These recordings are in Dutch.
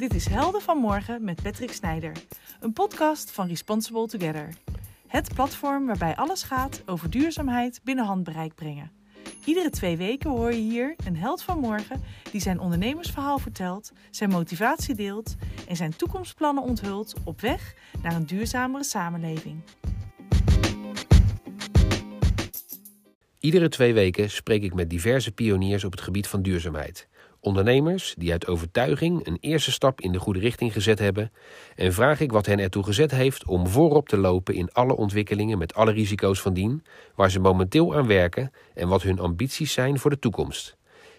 Dit is Helden van Morgen met Patrick Snijder, een podcast van Responsible Together. Het platform waarbij alles gaat over duurzaamheid binnen handbereik brengen. Iedere twee weken hoor je hier een held van morgen die zijn ondernemersverhaal vertelt, zijn motivatie deelt en zijn toekomstplannen onthult op weg naar een duurzamere samenleving. Iedere twee weken spreek ik met diverse pioniers op het gebied van duurzaamheid. Ondernemers die uit overtuiging een eerste stap in de goede richting gezet hebben en vraag ik wat hen ertoe gezet heeft om voorop te lopen in alle ontwikkelingen met alle risico's van dien, waar ze momenteel aan werken en wat hun ambities zijn voor de toekomst.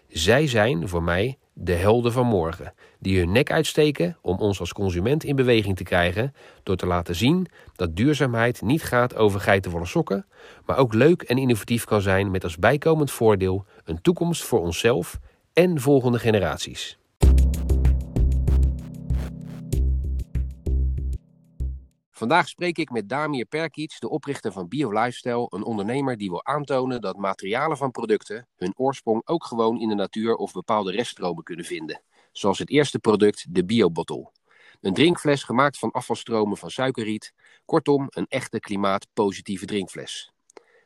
Zij zijn voor mij de helden van morgen, die hun nek uitsteken om ons als consument in beweging te krijgen door te laten zien dat duurzaamheid niet gaat over geitenwolle sokken, maar ook leuk en innovatief kan zijn met als bijkomend voordeel een toekomst voor onszelf en volgende generaties. Vandaag spreek ik met Damir Perkic, de oprichter van Bio Lifestyle, een ondernemer die wil aantonen dat materialen van producten hun oorsprong ook gewoon in de natuur of bepaalde reststromen kunnen vinden. Zoals het eerste product, de BioBottle. Een drinkfles gemaakt van afvalstromen van suikerriet. Kortom, een echte klimaatpositieve drinkfles.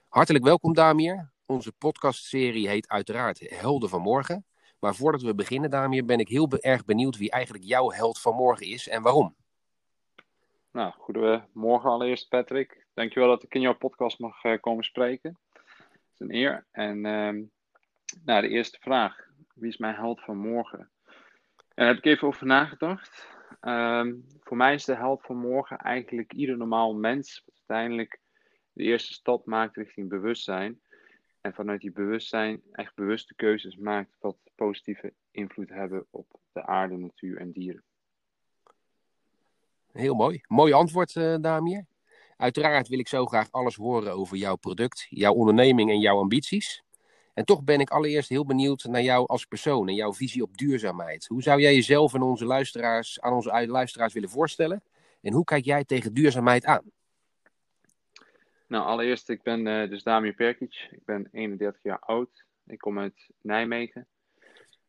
Hartelijk welkom Damir. Onze podcastserie heet uiteraard Helden van Morgen. Maar voordat we beginnen, Damir, ben ik heel erg benieuwd wie eigenlijk jouw held van morgen is en waarom. Nou, goedemorgen allereerst, Patrick. Dankjewel dat ik in jouw podcast mag uh, komen spreken. Het is een eer. En uh, nou, de eerste vraag. Wie is mijn held van morgen? En daar heb ik even over nagedacht. Um, voor mij is de held van morgen eigenlijk ieder normaal mens. Wat uiteindelijk de eerste stap maakt richting bewustzijn. En vanuit die bewustzijn echt bewuste keuzes maakt wat positieve invloed hebben op de aarde, natuur en dieren. Heel mooi. Mooi antwoord, uh, Damir. Uiteraard wil ik zo graag alles horen over jouw product, jouw onderneming en jouw ambities. En toch ben ik allereerst heel benieuwd naar jou als persoon en jouw visie op duurzaamheid. Hoe zou jij jezelf en onze luisteraars, aan onze luisteraars willen voorstellen? En hoe kijk jij tegen duurzaamheid aan? Nou, allereerst, ik ben uh, dus Damir Perkic. Ik ben 31 jaar oud. Ik kom uit Nijmegen.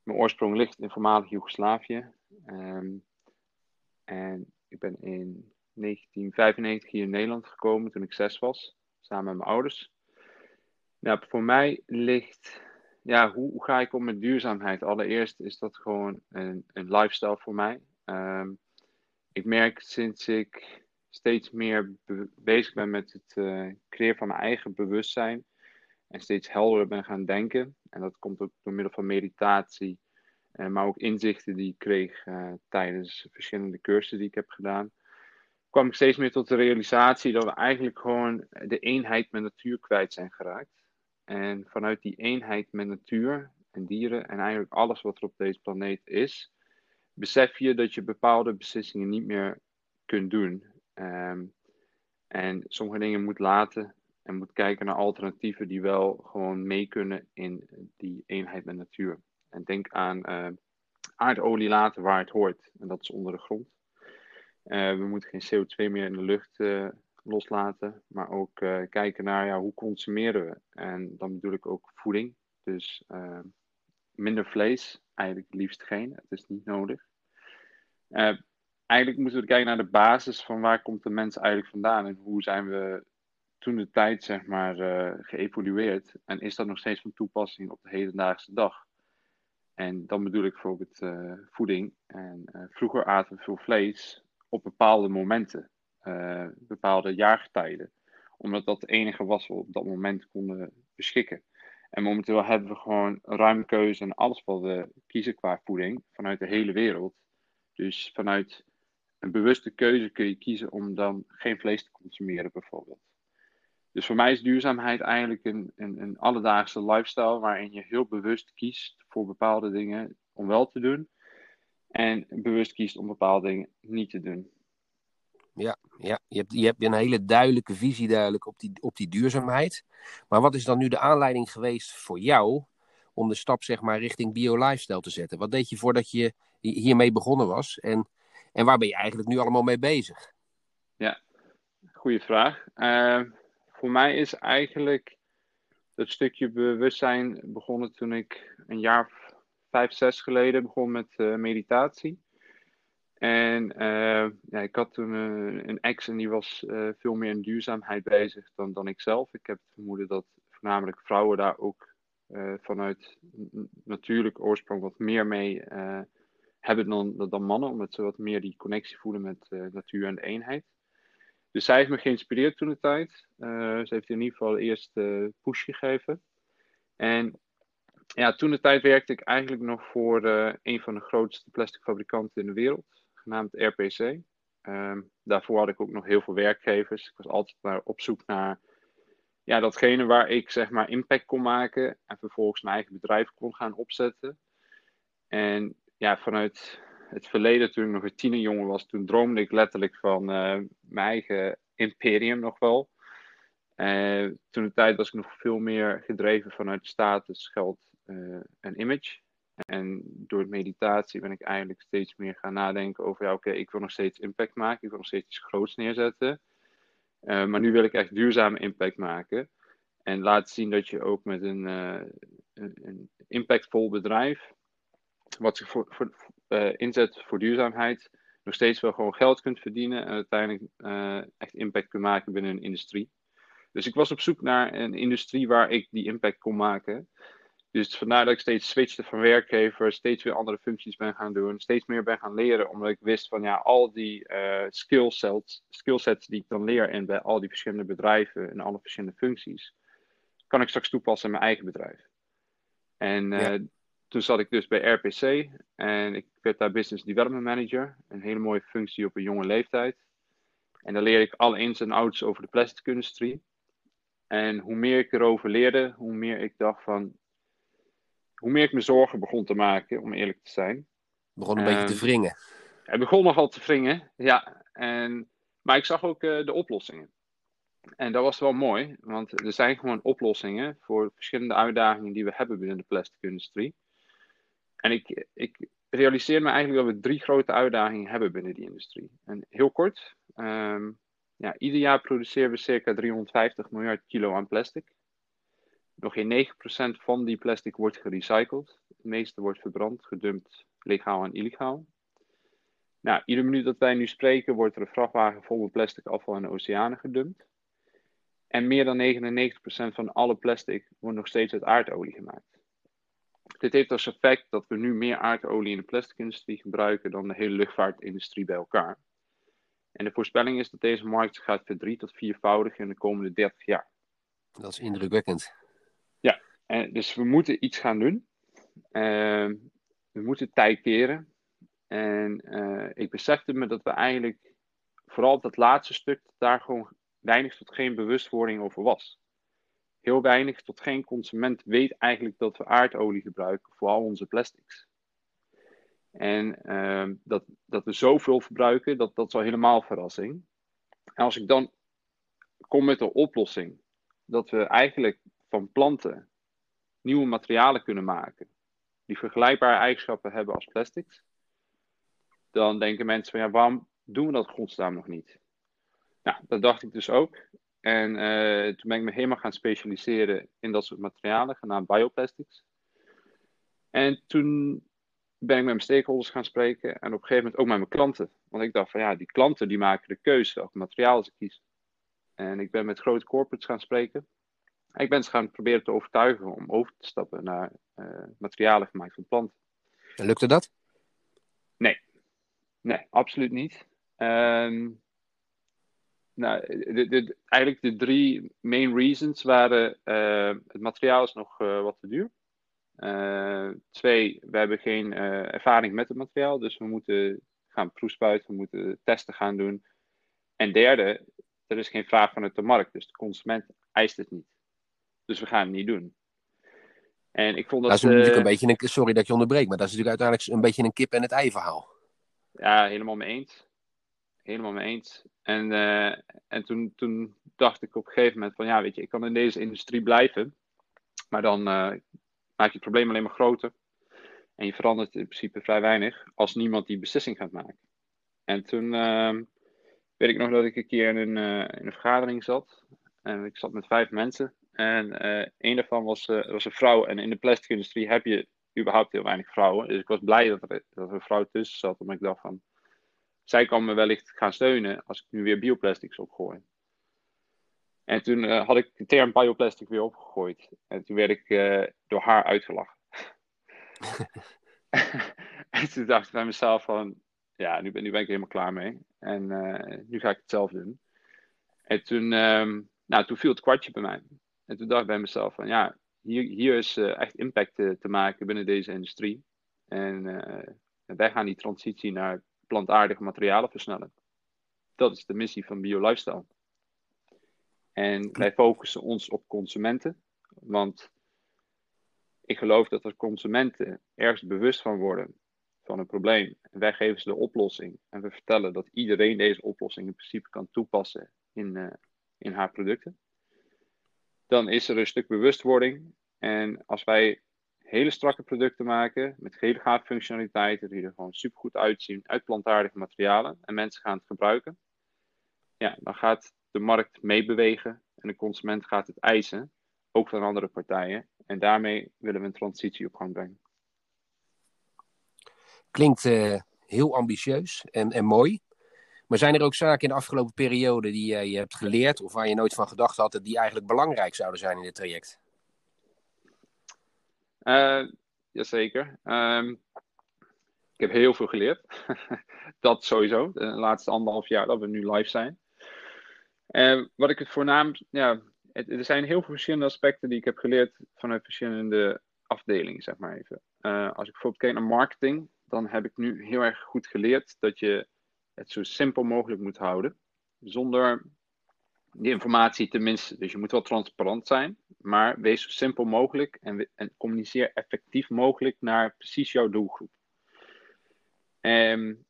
Mijn oorsprong ligt in voormalig Joegoslavië. Um, en ik ben in 1995 hier in Nederland gekomen toen ik zes was, samen met mijn ouders. Nou, voor mij ligt, ja, hoe, ga ik om met duurzaamheid? Allereerst is dat gewoon een, een lifestyle voor mij. Um, ik merk sinds ik steeds meer bezig ben met het uh, creëren van mijn eigen bewustzijn en steeds helderder ben gaan denken. En dat komt ook door middel van meditatie, uh, maar ook inzichten die ik kreeg uh, tijdens verschillende cursussen die ik heb gedaan. kwam ik steeds meer tot de realisatie dat we eigenlijk gewoon de eenheid met natuur kwijt zijn geraakt. En vanuit die eenheid met natuur en dieren en eigenlijk alles wat er op deze planeet is, besef je dat je bepaalde beslissingen niet meer kunt doen. Um, en sommige dingen moet laten en moet kijken naar alternatieven die wel gewoon mee kunnen in die eenheid met natuur. En denk aan uh, aardolie laten waar het hoort, en dat is onder de grond. Uh, we moeten geen CO2 meer in de lucht uh, loslaten, maar ook kijken naar ja, hoe consumeren we. En dan bedoel ik ook voeding. Dus minder vlees, eigenlijk liefst geen, het is niet nodig eigenlijk moeten we kijken naar de basis van waar komt de mens eigenlijk vandaan en hoe zijn we toen de tijd zeg maar uh, geëvolueerd en is dat nog steeds van toepassing op de hedendaagse dag. En dan bedoel ik bijvoorbeeld uh, voeding. En uh, vroeger aten we veel vlees op bepaalde momenten, bepaalde jaargetijden, omdat dat het enige was wat we op dat moment konden beschikken. En momenteel hebben we gewoon ruime keuze en alles wat we kiezen qua voeding vanuit de hele wereld. Dus vanuit een bewuste keuze kun je kiezen om dan geen vlees te consumeren, bijvoorbeeld. Dus voor mij is duurzaamheid eigenlijk een, een, een alledaagse lifestyle waarin je heel bewust kiest voor bepaalde dingen om wel te doen. En bewust kiest om bepaalde dingen niet te doen. Ja, ja. Je, hebt, je hebt een hele duidelijke visie duidelijk op die, op die duurzaamheid. Maar wat is dan nu de aanleiding geweest voor jou om de stap zeg maar, richting bio-lifestyle te zetten? Wat deed je voordat je hiermee begonnen was? En en waar ben je eigenlijk nu allemaal mee bezig? Ja, goede vraag. Uh, voor mij is eigenlijk dat stukje bewustzijn begonnen toen ik een jaar vijf, zes geleden begon met uh, meditatie. En ja, ik had toen een ex en die was veel meer in duurzaamheid bezig dan, dan ik zelf. Ik heb het vermoeden dat voornamelijk vrouwen daar ook vanuit natuurlijk oorsprong wat meer mee hebben dan, dan mannen, omdat ze wat meer die connectie voelen met natuur en de eenheid. Dus zij heeft me geïnspireerd toen de tijd. Uh, ze heeft in ieder geval de eerste push gegeven. En ja, toen de tijd werkte ik eigenlijk nog voor uh, een van de grootste plastic fabrikanten in de wereld, genaamd RPC. Ehm, daarvoor had ik ook nog heel veel werkgevers. Ik was altijd maar op zoek naar ja, datgene waar ik zeg maar impact kon maken en vervolgens mijn eigen bedrijf kon gaan opzetten. En ja, vanuit het verleden, toen ik nog een tienerjongen was, toen droomde ik letterlijk van uh, mijn eigen imperium nog wel. Uh, toen de tijd was ik nog veel meer gedreven vanuit status, geld uh, en image. En door meditatie ben ik eigenlijk steeds meer gaan nadenken over, ja oké, ik wil nog steeds impact maken, ik wil nog steeds iets groots neerzetten. maar nu wil ik echt duurzame impact maken. En laten zien dat je ook met een, een impactvol bedrijf wat zich voor, voor uh, inzet voor duurzaamheid, nog steeds wel gewoon geld kunt verdienen en uiteindelijk uh, echt impact kunt maken binnen een industrie. Dus ik was op zoek naar een industrie waar ik die impact kon maken. Dus vandaar dat ik steeds switchte van werkgever, steeds weer andere functies ben gaan doen, steeds meer ben gaan leren, omdat ik wist van ja, al die uh, skillsets, skillsets die ik dan leer in bij al die verschillende bedrijven en alle verschillende functies, kan ik straks toepassen in mijn eigen bedrijf. En uh, toen zat ik dus bij RPC en ik werd daar Business Development Manager. Een hele mooie functie op een jonge leeftijd. En daar leerde ik alle ins en outs over de plastic industrie. En hoe meer ik erover leerde, hoe meer ik dacht van. Hoe meer ik me zorgen begon te maken, om eerlijk te zijn. Begon een beetje te wringen. Het begon nogal te wringen, ja. En, maar ik zag ook uh, de oplossingen. En dat was wel mooi, want er zijn gewoon oplossingen voor verschillende uitdagingen die we hebben binnen de plastic industrie. En ik, ik realiseer me eigenlijk dat we drie grote uitdagingen hebben binnen die industrie. En heel kort, ehm, ja, ieder jaar produceren we circa 350 miljard kilo aan plastic. Nog geen 9% van die plastic wordt gerecycled. Het meeste wordt verbrand, gedumpt, legaal en illegaal. Nou, iedere minuut dat wij nu spreken, wordt er een vrachtwagen vol met plastic afval in de oceanen gedumpt. En meer dan 99% van alle plastic wordt nog steeds uit aardolie gemaakt. Dit heeft als effect dat we nu meer aardolie in de plasticindustrie gebruiken dan de hele luchtvaartindustrie bij elkaar. En de voorspelling is dat deze markt gaat verdrie tot viervoudigen in de komende 30 jaar. Dat is indrukwekkend. Ja, en dus we moeten iets gaan doen. Uh, we moeten tijd keren. En uh, ik besefte me dat we eigenlijk, vooral dat laatste stuk, daar gewoon weinig tot geen bewustwording over was heel weinig tot geen consument weet eigenlijk dat we aardolie gebruiken voor al onze plastics. En uh, dat, dat we zoveel verbruiken, dat, dat is al helemaal verrassing. En als ik dan kom met de oplossing dat we eigenlijk van planten nieuwe materialen kunnen maken die vergelijkbare eigenschappen hebben als plastics, dan denken mensen van ja, waarom doen we dat godsnaam nog niet? Nou, dat dacht ik dus ook. En uh, toen ben ik me helemaal gaan specialiseren in dat soort materialen, genaamd bioplastics. En toen ben ik met mijn stakeholders gaan spreken en op een gegeven moment ook met mijn klanten. Want ik dacht van ja, die klanten die maken de keuze welke materialen ze kiezen. En ik ben met grote corporates gaan spreken. En ik ben ze gaan proberen te overtuigen om over te stappen naar uh, materialen gemaakt van planten. En lukte dat? Nee, nee, absoluut niet. Um, nou, de, de, eigenlijk de drie main reasons waren: uh, het materiaal is nog uh, wat te duur. Uh, twee, we hebben geen ervaring met het materiaal, dus we moeten gaan proefspuiten, we moeten testen gaan doen. En derde, er is geen vraag vanuit de markt, dus de consument eist het niet. Dus we gaan het niet doen. En ik vond dat. Dat is natuurlijk een beetje een. Sorry dat je onderbreekt, maar dat is natuurlijk uiteindelijk een beetje een kip en het ei verhaal. Ja, helemaal mee eens helemaal mee eens. En, uh, en toen, toen dacht ik op een gegeven moment van ja, weet je, ik kan in deze industrie blijven. Maar dan uh, maak je het probleem alleen maar groter. En je verandert in principe vrij weinig als niemand die beslissing gaat maken. En toen uh, weet ik nog dat ik een keer in een, uh, in een vergadering zat. En ik zat met vijf mensen. En een daarvan was, was een vrouw. En in de plastic industrie heb je überhaupt heel weinig vrouwen. Dus ik was blij dat er, dat er een vrouw tussen zat. Omdat ik dacht van, zij kan me wellicht gaan steunen als ik nu weer bioplastics opgooi. En toen uh, had ik de term bioplastic weer opgegooid. En toen werd ik uh, door haar uitgelachen. en toen dacht ik bij mezelf van, ja, nu ben, ik helemaal klaar mee. En uh, nu ga ik het zelf doen. En toen, um, nou, toen viel het kwartje bij mij. En toen dacht ik bij mezelf van, ja, hier, hier is echt impact te, maken binnen deze industrie. En wij gaan die transitie naar plantaardige materialen versnellen. Dat is de missie van BioLifestyle. En wij focussen ons op consumenten, want ik geloof dat er consumenten ergens bewust van worden van een probleem. En wij geven ze de oplossing. En we vertellen dat iedereen deze oplossing in principe kan toepassen in, uh, in haar producten. Dan is er een stuk bewustwording. En als wij hele strakke producten maken met hele gaaf functionaliteiten die er gewoon super goed uitzien uit plantaardige materialen en mensen gaan het gebruiken, ja, dan gaat de markt meebewegen en de consument gaat het eisen, ook van andere partijen. En daarmee willen we een transitie op gang brengen. Klinkt uh, heel ambitieus en, en mooi. Maar zijn er ook zaken in de afgelopen periode die jij hebt geleerd of waar je nooit van gedacht had, die eigenlijk belangrijk zouden zijn in dit traject? Uh, jazeker. Um, ik heb heel veel geleerd. dat sowieso. De laatste anderhalf jaar dat we nu live zijn. Uh, wat ik het voornaamst. Ja, er zijn heel veel verschillende aspecten die ik heb geleerd vanuit verschillende afdelingen, zeg maar even. Uh, als ik bijvoorbeeld kijk naar marketing, dan heb ik nu heel erg goed geleerd dat je het zo simpel mogelijk moet houden. Zonder die informatie tenminste. Dus je moet wel transparant zijn, maar wees zo simpel mogelijk en, en communiceer effectief mogelijk naar precies jouw doelgroep. En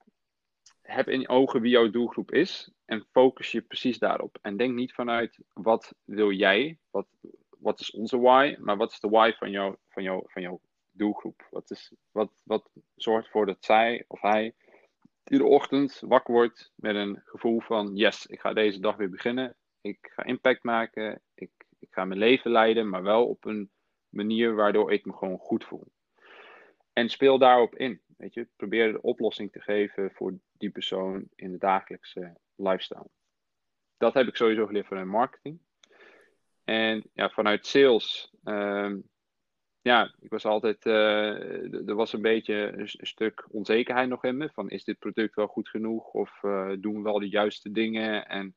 heb in ogen wie jouw doelgroep is en focus je precies daarop. En denk niet vanuit wat wil jij, wat, wat is onze why, maar wat is de why van, jou, van, jou, van jouw doelgroep? Wat, is, wat, wat zorgt ervoor dat zij of hij iedere ochtend wakker wordt met een gevoel van yes, ik ga deze dag weer beginnen ik ga impact maken. Ik, ik ga mijn leven leiden, maar wel op een manier waardoor ik me gewoon goed voel. En speel daarop in. Weet je, probeer de oplossing te geven voor die persoon in de dagelijkse lifestyle. Dat heb ik sowieso geleerd vanuit marketing. En ja, vanuit sales. Um, ja, ik was altijd. Uh, er was een beetje een, stuk onzekerheid nog in me. Van is dit product wel goed genoeg? Of uh, doen we wel de juiste dingen? En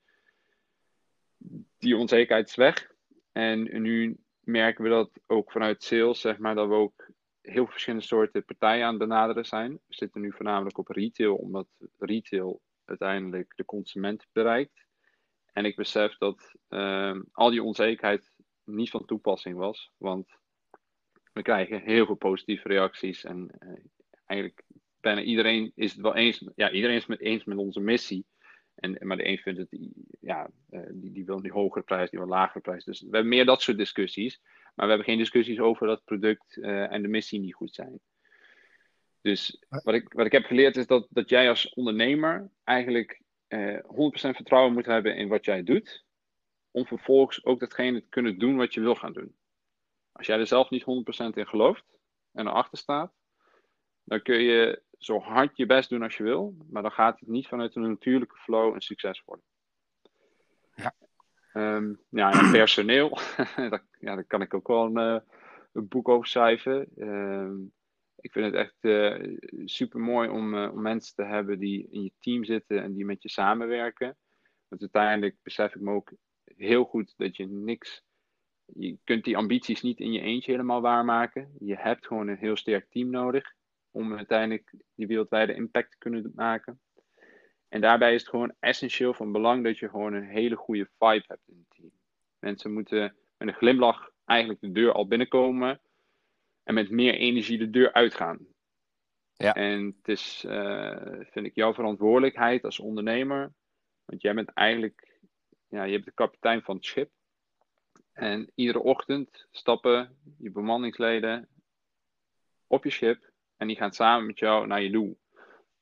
die onzekerheid is weg. En nu merken we dat ook vanuit sales, zeg maar, dat we ook heel verschillende soorten partijen aan het benaderen zijn. We zitten nu voornamelijk op retail, omdat retail uiteindelijk de consument bereikt. En ik besef dat uh, al die onzekerheid niet van toepassing was, want we krijgen heel veel positieve reacties en uh, eigenlijk bijna iedereen is het wel eens, ja, iedereen is het eens met onze missie. En, maar de een vindt het, ja, uh, die, die wil een hogere prijs, die wil een lagere prijs. Dus we hebben meer dat soort discussies. Maar we hebben geen discussies over dat product uh, en de missie niet goed zijn. Dus wat ik, wat ik heb geleerd is dat, dat jij als ondernemer eigenlijk uh, eh, 100% vertrouwen moet hebben in wat jij doet. Om vervolgens ook datgene te kunnen doen wat je wil gaan doen. Als jij er zelf niet 100% in gelooft en erachter staat, dan kun je zo hard je best doen als je wil, maar dan gaat het niet vanuit een natuurlijke flow een succes worden. Ja. Um, ja, personeel, daar, ja, daar kan ik ook wel een, uh, een boek over schrijven. Um, ik vind het echt uh, super mooi om, uh, om mensen te hebben die in je team zitten en die met je samenwerken. Want uiteindelijk besef ik me ook heel goed dat je niks. Je kunt die ambities niet in je eentje helemaal waarmaken. Je hebt gewoon een heel sterk team nodig om uiteindelijk die wereldwijde impact te kunnen maken. En daarbij is het gewoon essentieel van belang dat je gewoon een hele goede vibe hebt in het team. Mensen moeten met een glimlach eigenlijk de deur al binnenkomen en met meer energie de deur uitgaan. Ja. En het is, uh, vind ik, jouw verantwoordelijkheid als ondernemer. Want jij bent eigenlijk, ja, je hebt de kapitein van het schip. En iedere ochtend stappen je bemanningsleden op je schip en die gaan samen met jou naar je doel.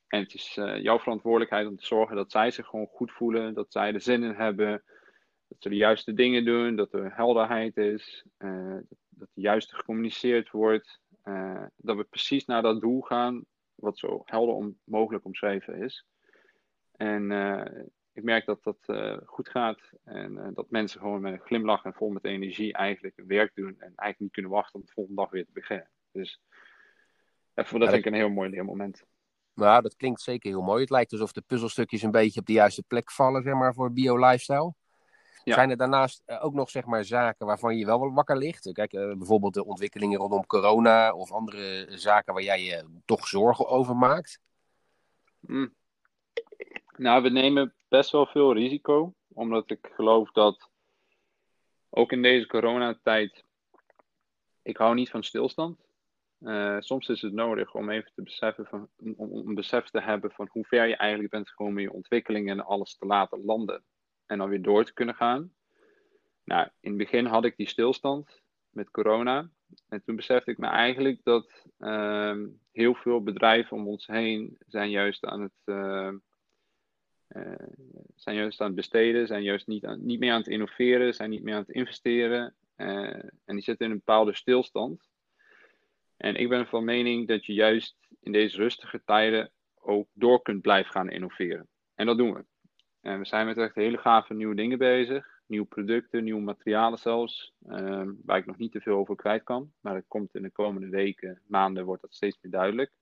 En het is uh, jouw verantwoordelijkheid om te zorgen dat zij zich gewoon goed voelen, dat zij er zin in hebben, dat ze de juiste dingen doen, dat er helderheid is, uh, dat de juiste gecommuniceerd wordt, uh, dat we precies naar dat doel gaan, wat zo helder om, mogelijk omschreven is. En ik merk dat dat goed gaat. En dat mensen gewoon met een glimlach en vol met energie eigenlijk hun werk doen. En eigenlijk niet kunnen wachten om de volgende dag weer te beginnen. Dus dat vind ik een heel mooi leermoment. Nou, dat klinkt zeker heel mooi. Het lijkt alsof de puzzelstukjes een beetje op de juiste plek vallen, zeg maar, voor bio-lifestyle. Zijn er daarnaast eh, ook nog zeg maar, zaken waarvan je wel wakker ligt? Kijk, eh, bijvoorbeeld de ontwikkelingen rondom corona of andere zaken waar jij je toch zorgen over maakt? Mm. Nou, we nemen best wel veel risico, omdat ik geloof dat ook in deze coronatijd, ik hou niet van stilstand. Uh, soms is het nodig om even te beseffen van, om, om besef te hebben van hoe ver je eigenlijk bent gekomen in je ontwikkeling en alles te laten landen en dan weer door te kunnen gaan. Nou, in het begin had ik die stilstand met corona. En toen besefte ik me eigenlijk dat uh, heel veel bedrijven om ons heen zijn juist aan het, uh, zijn juist aan het besteden, zijn juist niet, niet meer aan het innoveren, zijn niet meer aan het investeren. Eh, en die zitten in een bepaalde stilstand. En ik ben van mening dat je juist in deze rustige tijden ook door kunt blijven gaan innoveren. En dat doen we. En we zijn met echt hele gave nieuwe dingen bezig. Nieuwe producten, nieuwe materialen zelfs. Ehm, waar ik nog niet te veel over kwijt kan. Maar dat komt in de komende weken, maanden, wordt dat steeds meer duidelijk.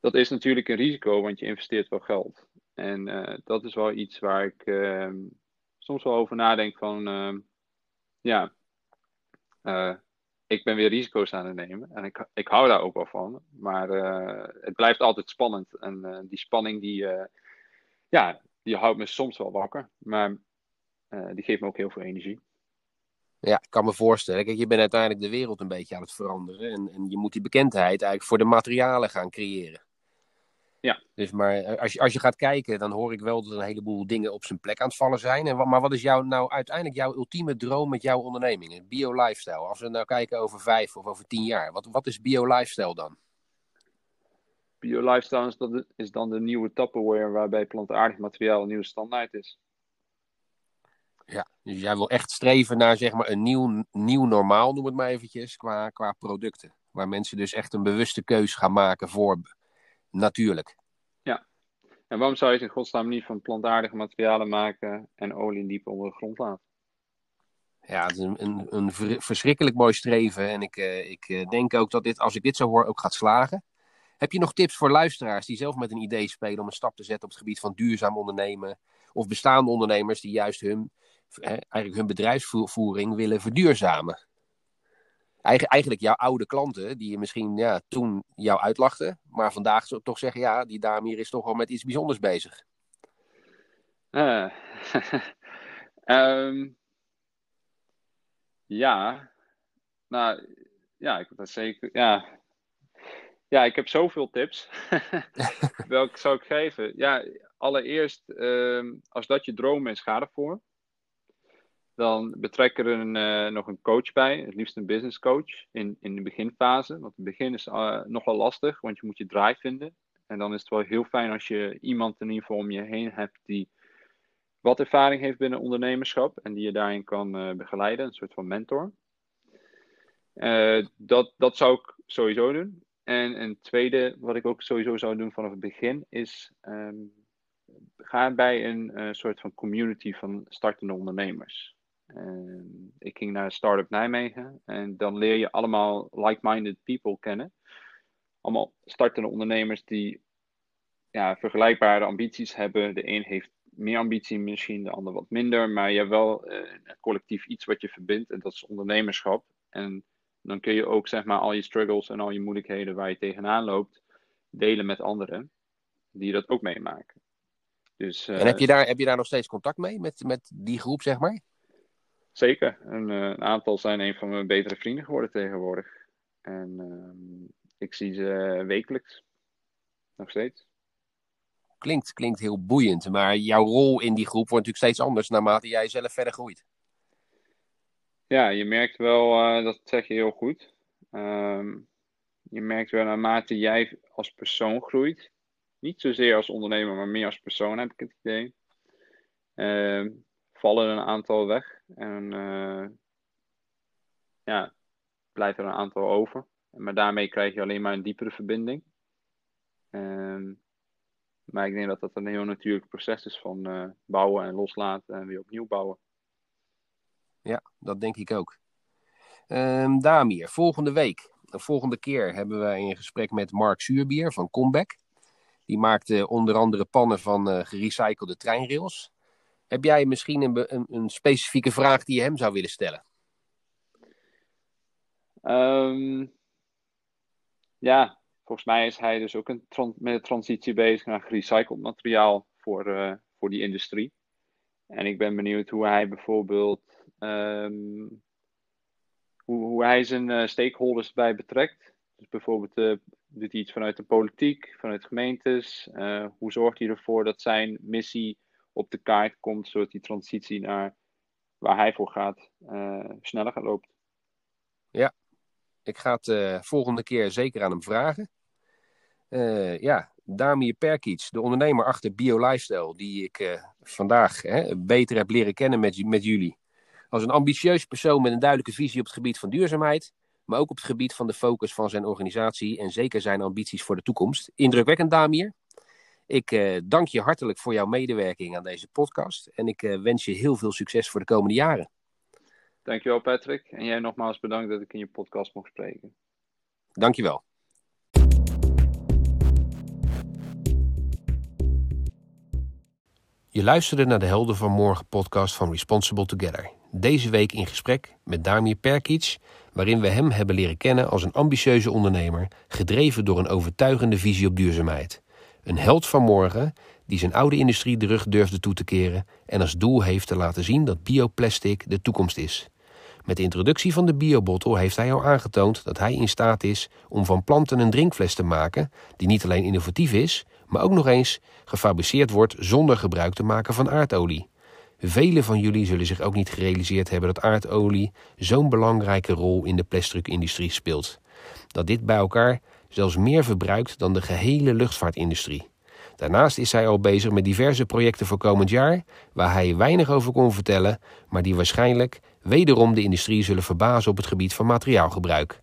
Dat is natuurlijk een risico, want je investeert wel geld. En uh, dat is wel iets waar ik uh, soms wel over nadenk van... Uh, ja, uh, ik ben weer risico's aan het nemen. En ik, ik hou daar ook wel van. Maar het blijft altijd spannend. En die spanning die... ja, die houdt me soms wel wakker. Maar die geeft me ook heel veel energie. Ja, ik kan me voorstellen. Kijk, je bent uiteindelijk de wereld een beetje aan het veranderen. En, en je moet die bekendheid eigenlijk voor de materialen gaan creëren. Ja. Dus maar eh, als je, als je gaat kijken, dan hoor ik wel dat een heleboel dingen op zijn plek aan het vallen zijn. En, maar wat is jouw, nou uiteindelijk jouw ultieme droom met jouw onderneming? Bio-lifestyle. Als we nou kijken over vijf of over tien jaar. Wat, wat is bio-lifestyle dan? Bio-lifestyle is, dat, is dan de nieuwe Tupperware waarbij plantaardig materiaal een nieuwe standaard is. Ja, dus jij wil echt streven naar zeg maar een nieuw, nieuw normaal, noem het maar eventjes, qua, qua producten. Waar mensen dus echt een bewuste keuze gaan maken voor natuurlijk. Ja, en waarom zou je het in godsnaam niet van plantaardige materialen maken en olie diep onder de grond laten? Ja, het is een, een, een verschrikkelijk mooi streven. En ik, uh, ik uh, denk ook dat dit, als ik dit zo hoor, ook gaat slagen. Heb je nog tips voor luisteraars die zelf met een idee spelen om een stap te zetten op het gebied van duurzaam ondernemen? Of bestaande ondernemers die juist hun, eigenlijk hun bedrijfsvoering willen verduurzamen? Eigenlijk jouw oude klanten, die je misschien ja, toen jou uitlachten, maar vandaag toch zeggen: ja, die dame hier is toch wel met iets bijzonders bezig. Uh, um, ja, nou ja, ik dat zeker. Ja, ja, ik heb zoveel tips. Welke zou ik geven? Ja, allereerst, uh, als dat je droom is, ga ervoor. Dan betrek er een, uh, nog een coach bij, het liefst een business coach in, in de beginfase. Want het begin is uh, nogal lastig, want je moet je draai vinden. En dan is het wel heel fijn als je iemand in ieder geval om je heen hebt die wat ervaring heeft binnen ondernemerschap en die je daarin kan uh, begeleiden, een soort van mentor. dat, dat zou ik sowieso doen. En een tweede, wat ik ook sowieso zou doen vanaf het begin, is um, ga bij een soort van community van startende ondernemers. Uh, ik ging naar Startup Nijmegen en dan leer je allemaal like-minded people kennen. Allemaal startende ondernemers die ja, vergelijkbare ambities hebben. De een heeft meer ambitie misschien, de ander wat minder, maar je hebt wel uh, collectief iets wat je verbindt en dat is ondernemerschap. En dan kun je ook zeg maar al je struggles en al je moeilijkheden waar je tegenaan loopt delen met anderen die dat ook meemaken. Dus, uh, en heb je, daar, heb je daar nog steeds contact mee met, met die groep, zeg maar? Zeker. Een, uh, een aantal zijn een van mijn betere vrienden geworden tegenwoordig. En uh, ik zie ze wekelijks. Nog steeds. Klinkt, klinkt heel boeiend, maar jouw rol in die groep wordt natuurlijk steeds anders naarmate jij zelf verder groeit. Ja, je merkt wel, uh, dat zeg je heel goed. Um, je merkt wel naarmate jij als persoon groeit, niet zozeer als ondernemer, maar meer als persoon heb ik het idee, uh, vallen een aantal weg en uh, ja, blijft er een aantal over. Maar daarmee krijg je alleen maar een diepere verbinding. Um, Maar ik denk dat dat een heel natuurlijk proces is van eh, bouwen en loslaten en weer opnieuw bouwen. Ja, dat denk ik ook. Um, Damir, volgende week, de volgende keer hebben wij een gesprek met Mark Zuurbier van Comeback. Die maakt onder andere pannen van uh, gerecyclede treinrails. Heb jij misschien een, een, een, specifieke vraag die je hem zou willen stellen? Um, ja, volgens mij is hij dus ook een met een transitie bezig naar gerecycled materiaal voor, uh, voor die industrie. En ik ben benieuwd hoe hij bijvoorbeeld um, hoe, hoe hij zijn uh, stakeholders bij betrekt. Dus bijvoorbeeld uh, doet hij iets vanuit de politiek, vanuit gemeentes. hoe zorgt hij ervoor dat zijn missie op de kaart komt, zodat die transitie naar waar hij voor gaat sneller gaat loopt. Ja, ik ga het uh, volgende keer zeker aan hem vragen. Uh, ja, Damir Perkic, de ondernemer achter Bio Lifestyle, die ik vandaag hè, beter heb leren kennen met, met jullie. Als een ambitieus persoon met een duidelijke visie op het gebied van duurzaamheid, maar ook op het gebied van de focus van zijn organisatie en zeker zijn ambities voor de toekomst. Indrukwekkend, Damir. Ik dank je hartelijk voor jouw medewerking aan deze podcast en ik wens je heel veel succes voor de komende jaren. Dankjewel Patrick. En jij nogmaals bedankt dat ik in je podcast mocht spreken. Dankjewel. Je luisterde naar de Helden van Morgen podcast van Responsible Together. Deze week in gesprek met Damir Perkic, waarin we hem hebben leren kennen als een ambitieuze ondernemer, gedreven door een overtuigende visie op duurzaamheid. Een held van morgen die zijn oude industrie de rug durfde toe te keren en als doel heeft te laten zien dat bioplastic de toekomst is. Met de introductie van de biobottle heeft hij al aangetoond dat hij in staat is om van planten een drinkfles te maken die niet alleen innovatief is, maar ook nog eens gefabriceerd wordt zonder gebruik te maken van aardolie. Velen van jullie zullen zich ook niet gerealiseerd hebben dat aardolie zo'n belangrijke rol in de plastic-industrie speelt. Dat dit bij elkaar zelfs meer verbruikt dan de gehele luchtvaartindustrie. Daarnaast is hij al bezig met diverse projecten voor komend jaar, waar hij weinig over kon vertellen, maar die waarschijnlijk wederom de industrie zullen verbazen op het gebied van materiaalgebruik.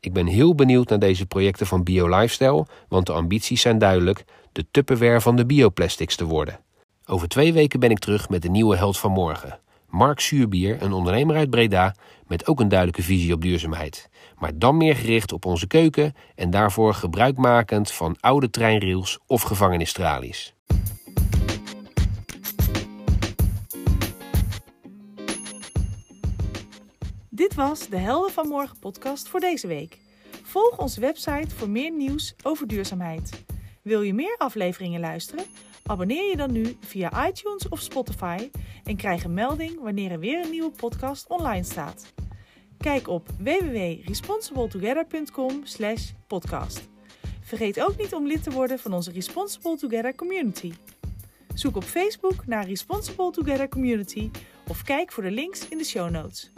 Ik ben heel benieuwd naar deze projecten van BioLifestyle, want de ambities zijn duidelijk de Tupperware van de bioplastics te worden. Over twee weken ben ik terug met de nieuwe held van morgen. Mark Suurbier, een ondernemer uit Breda met ook een duidelijke visie op duurzaamheid. Maar dan meer gericht op onze keuken en daarvoor gebruikmakend van oude treinrails of gevangenistralies. Dit was de Helden van Morgen podcast voor deze week. Volg onze website voor meer nieuws over duurzaamheid. Wil je meer afleveringen luisteren? Abonneer je dan nu via iTunes of Spotify en krijg een melding wanneer er weer een nieuwe podcast online staat. Kijk op www.responsibletogether.com/podcast. Vergeet ook niet om lid te worden van onze Responsible Together community. Zoek op Facebook naar Responsible Together Community of kijk voor de links in de show notes.